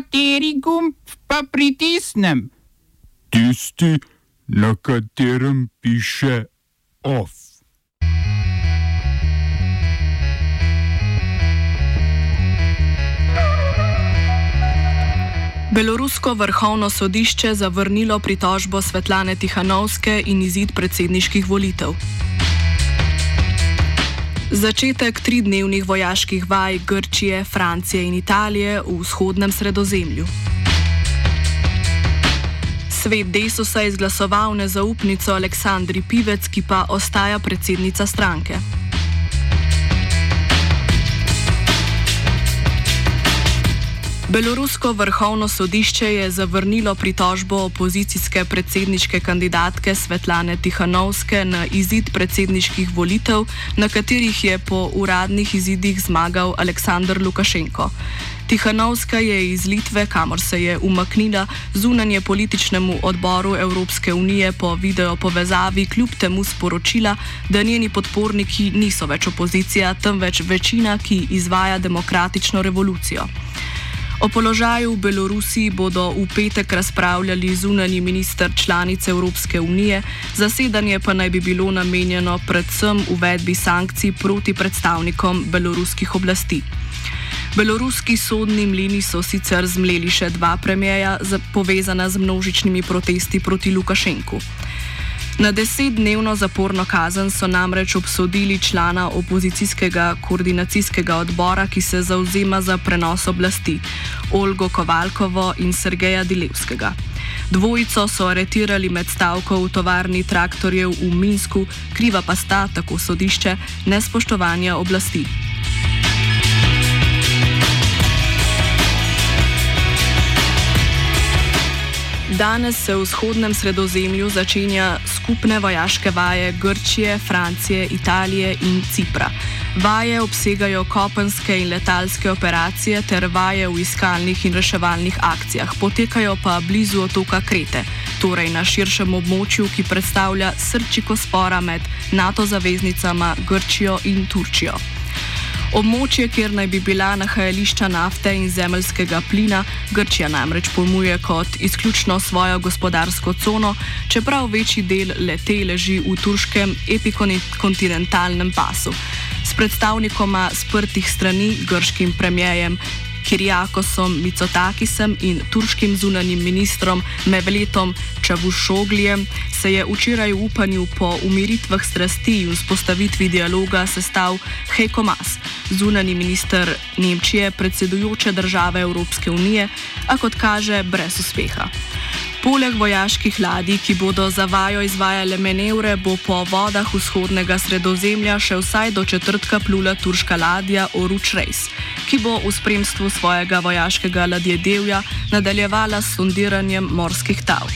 Kateri gumb pa pritisnem? Tisti, na katerem piše OF. Belorusko vrhovno sodišče zavrnilo pritožbo Svetlane Tihanovske in izid predsedniških volitev. Začetek tridnevnih vojaških vaj Grčije, Francije in Italije v vzhodnem sredozemlju. Svet Desusa je izglasoval nezaupnico Aleksandri Pivec, ki pa ostaja predsednica stranke. Belorusko vrhovno sodišče je zavrnilo pritožbo opozicijske predsedniške kandidatke Svetlane Tihanovske na izid predsedniških volitev, na katerih je po uradnih izidih zmagal Aleksandr Lukašenko. Tihanovska je iz Litve, kamor se je umaknila zunanje političnemu odboru Evropske unije po video povezavi, kljub temu sporočila, da njeni podporniki niso več opozicija, temveč večina, ki izvaja demokratično revolucijo. O položaju v Belorusiji bodo v petek razpravljali zunani minister članice Evropske unije, zasedanje pa naj bi bilo namenjeno predvsem uvedbi sankcij proti predstavnikom beloruskih oblasti. Beloruski sodni mlini so sicer zmleli še dva premjeja, povezana z množičnimi protesti proti Lukašenku. Na desetdnevno zaporno kazen so namreč obsodili člana opozicijskega koordinacijskega odbora, ki se zauzema za prenos oblasti, Olgo Kovalkovo in Sergeja Dilevskega. Dvojico so aretirali med stavko v tovarni traktorjev v Minsku, kriva pa sta, tako sodišče, nespoštovanja oblasti. Danes se v vzhodnem sredozemlju začenja skupne vojaške vaje Grčije, Francije, Italije in Cipra. Vaje obsegajo kopenske in letalske operacije ter vaje v iskalnih in reševalnih akcijah, potekajo pa blizu otoka Krete, torej na širšem območju, ki predstavlja srčiko spora med NATO zaveznicama Grčijo in Turčijo. Območje, kjer naj bi bila nahajališča nafte in zemljskega plina, Grčija namreč pojmuje kot izključno svojo gospodarsko cono, čeprav večji del lete leži v turškem epikontinentalnem pasu. S predstavnikoma sprtih strani, grškim premijejem Kirjakosom Micotakisem in turškim zunanjim ministrom Mevletom Čavušoglijem se je včeraj v upanju po umiritvah strasti in vzpostavitvi dialoga sestav Heiko Mas, zunani minister Nemčije, predsedujoče države Evropske unije, a kot kaže, brez uspeha. Poleg vojaških ladij, ki bodo za vajo izvajale manevre, bo po vodah vzhodnega sredozemlja še vsaj do četrtka plula turška ladja Oruč Reis, ki bo v spremstvu svojega vojaškega ladjedelja nadaljevala s sondiranjem morskih tal.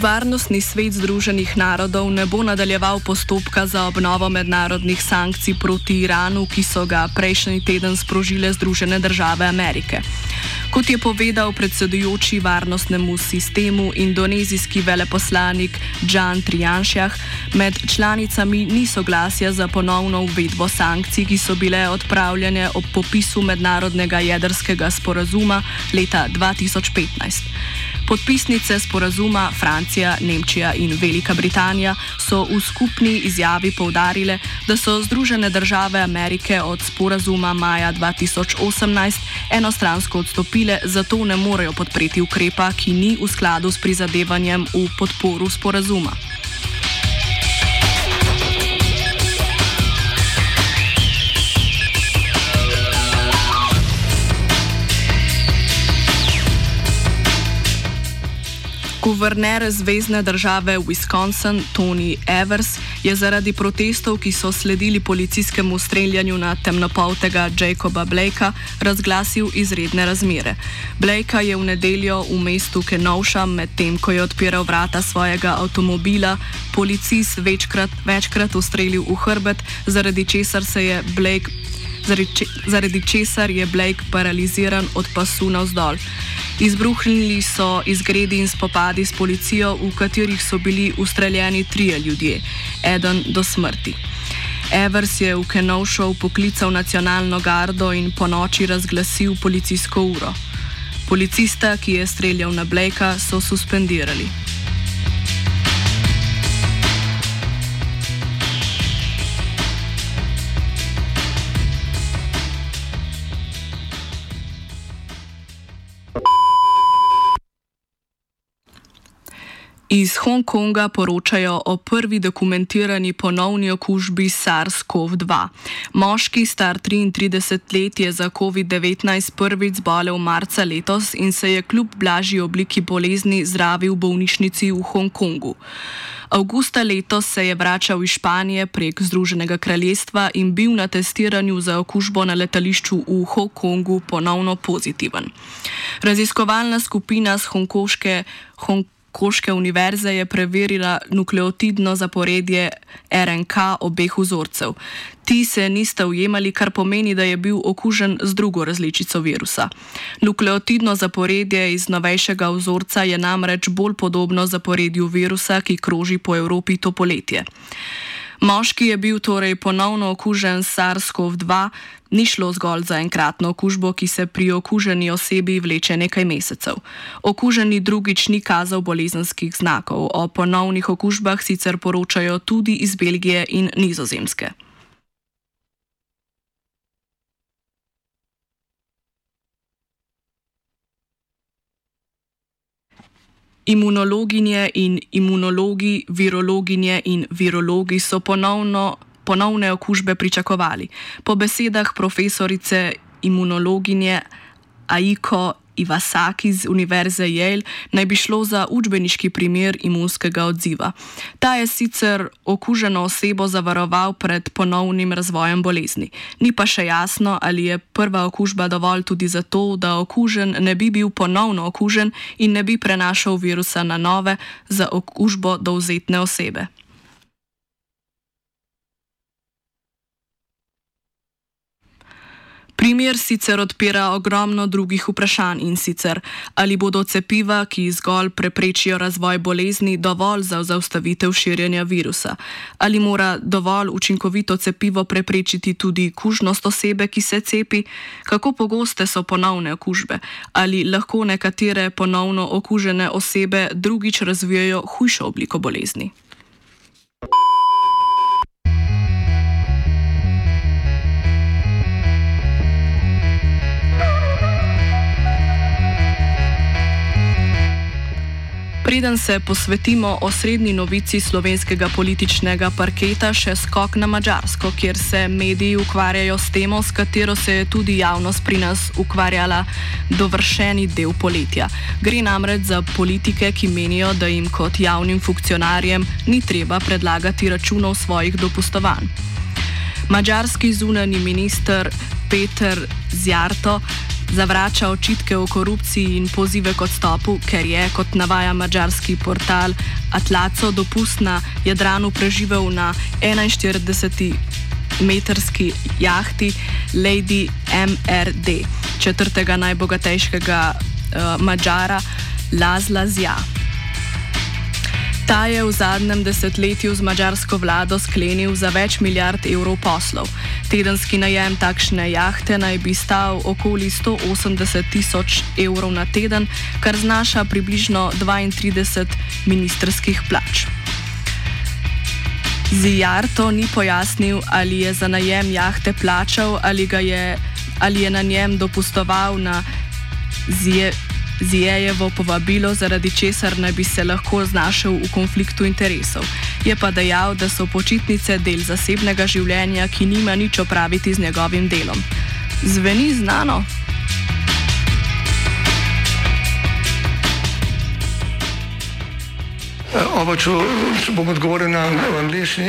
Varnostni svet Združenih narodov ne bo nadaljeval postopka za obnovo mednarodnih sankcij proti Iranu, ki so ga prejšnji teden sprožile Združene države Amerike. Kot je povedal predsedujoči varnostnemu sistemu indonezijski veleposlanik Džan Trijanšjah, med članicami ni soglasja za ponovno uvedbo sankcij, ki so bile odpravljene ob popisu mednarodnega jedrskega sporazuma leta 2015. Podpisnice sporazuma Francija, Nemčija in Velika Britanija so v skupni izjavi povdarile, da so Združene države Amerike od sporazuma maja 2018 enostransko odstopile, zato ne morejo podpreti ukrepa, ki ni v skladu s prizadevanjem v podporu sporazuma. Guverner zvezdne države Wisconsin Tony Evers je zaradi protestov, ki so sledili policijskemu streljanju na temnopoltega Jacoba Blakea, razglasil izredne razmere. Blakea je v nedeljo v mestu Kenosha, medtem ko je odpiral vrata svojega avtomobila, policist večkrat, večkrat ustrelil v hrbet, zaradi česar se je Blake zaradi česar je Blake paraliziran od pasu navzdol. Izbruhnili so izgredi in spopadi s policijo, v katerih so bili ustreljeni trije ljudje, eden do smrti. Evers je v Kenovšov poklical nacionalno gardo in po noči razglasil policijsko uro. Policista, ki je streljal na Blakea, so suspendirali. Iz Hongkonga poročajo o prvi dokumentirani ponovni okužbi SARS-CoV-2. Moški star 33 let je za COVID-19 prvič zbolel marca letos in se je kljub blažji obliki bolezni zdravil v bolnišnici v Hongkongu. Augusta letos se je vračal iz Španije prek Združenega kraljestva in bil na testiranju za okužbo na letališču v Hongkongu ponovno pozitiven. Raziskovalna skupina z Hongkonške Hongkonga Koške univerze je preverila nukleotidno zaporedje RNK obeh vzorcev. Ti se nista ujemali, kar pomeni, da je bil okužen z drugo različico virusa. Nukleotidno zaporedje iz novejšega vzorca je namreč bolj podobno zaporedju virusa, ki kroži po Evropi to poletje. Moški je bil torej ponovno okužen s SARS-CoV-2, ni šlo zgolj za enkratno okužbo, ki se pri okuženi osebi vleče nekaj mesecev. Okuženi drugič ni kazal bolezenskih znakov, o ponovnih okužbah sicer poročajo tudi iz Belgije in Nizozemske. Imunologinje in imunologi, virologinje in virologi so ponovno, ponovne okužbe pričakovali. Po besedah profesorice imunologinje Aiko Iwasaki iz Univerze Yale naj bi šlo za učbeniški primer imunskega odziva. Ta je sicer okuženo osebo zavaroval pred ponovnim razvojem bolezni. Ni pa še jasno, ali je prva okužba dovolj tudi zato, da okužen ne bi bil ponovno okužen in ne bi prenašal virusa na nove za okužbo dovzetne osebe. Primer sicer odpira ogromno drugih vprašanj in sicer, ali bodo cepiva, ki zgolj preprečijo razvoj bolezni, dovolj za zaustavitev širjenja virusa, ali mora dovolj učinkovito cepivo preprečiti tudi kužnost osebe, ki se cepi, kako pogoste so ponovne okužbe, ali lahko nekatere ponovno okužene osebe drugič razvijajo hujšo obliko bolezni. Preden se posvetimo osrednji novici slovenskega političnega parketa, še skok na Mačarsko, kjer se mediji ukvarjajo s temo, s katero se je tudi javnost pri nas ukvarjala dovršeni del poletja. Gre namreč za politike, ki menijo, da jim kot javnim funkcionarjem ni treba predlagati računov svojih dopustovanj. Mačarski zunani minister Peter Zjarto zavrača očitke o korupciji in pozive k odstopu, ker je, kot navaja mađarski portal Atlaco, dopust na Jadranu preživel na 41. metrski jahti Lady MRD, četrtega najbogatejšega uh, Mađara Lazla Zja. Ta je v zadnjem desetletju z mađarsko vlado sklenil za več milijard evrov poslov. Tedenski najem takšne jahte naj bi stal okoli 180 tisoč evrov na teden, kar znaša približno 32 ministerskih plač. Zijar to ni pojasnil, ali je za najem jahte plačal ali, je, ali je na njem dopustoval na zje. Zijejevo povabilo, zaradi česar naj bi se lahko znašel v konfliktu interesov. Je pa dejal, da so počitnice del zasebnega življenja, ki nima nič opraviti z njegovim delom. Zveni znano? Oba, če bom odgovoril na angliški.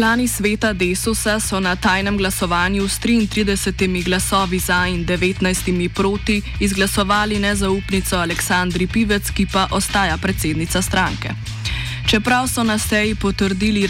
Člani sveta Desusa so na tajnem glasovanju s 33 glasovi za in 19 proti izglasovali nezaupnico Aleksandri Pivec, ki pa ostaja predsednica stranke. Čeprav so na seji potrdili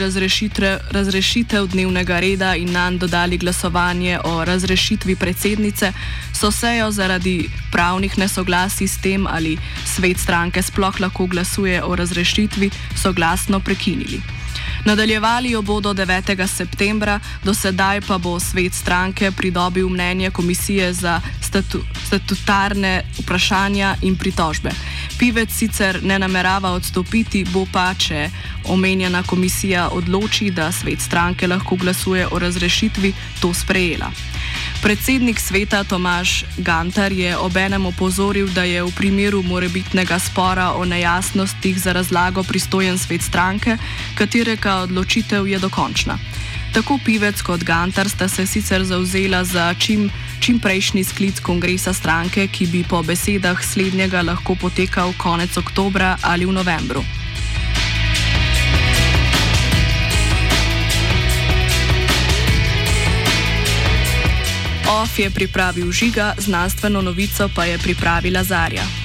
razrešitev dnevnega reda in nam dodali glasovanje o razrešitvi predsednice, so sejo zaradi pravnih nesoglasij s tem, ali svet stranke sploh lahko glasuje o razrešitvi, soglasno prekinili. Nadaljevali jo bodo 9. septembra, do sedaj pa bo svet stranke pridobil mnenje Komisije za statu, statutarne vprašanja in pritožbe. Pivec sicer ne namerava odstopiti, bo pa, če omenjena komisija odloči, da svet stranke lahko glasuje o razrešitvi, to sprejela. Predsednik sveta Tomaš Gantar je obenem opozoril, da je v primeru morebitnega spora o nejasnostih za razlago pristojen svet stranke, katerega odločitev je dokončna. Tako Pivec kot Gantar sta se sicer zauzela za čim, čim prejšnji sklic kongresa stranke, ki bi po besedah slednjega lahko potekal konec oktobra ali v novembru. OF je pripravil žiga, znanstveno novico pa je pripravila Zarja.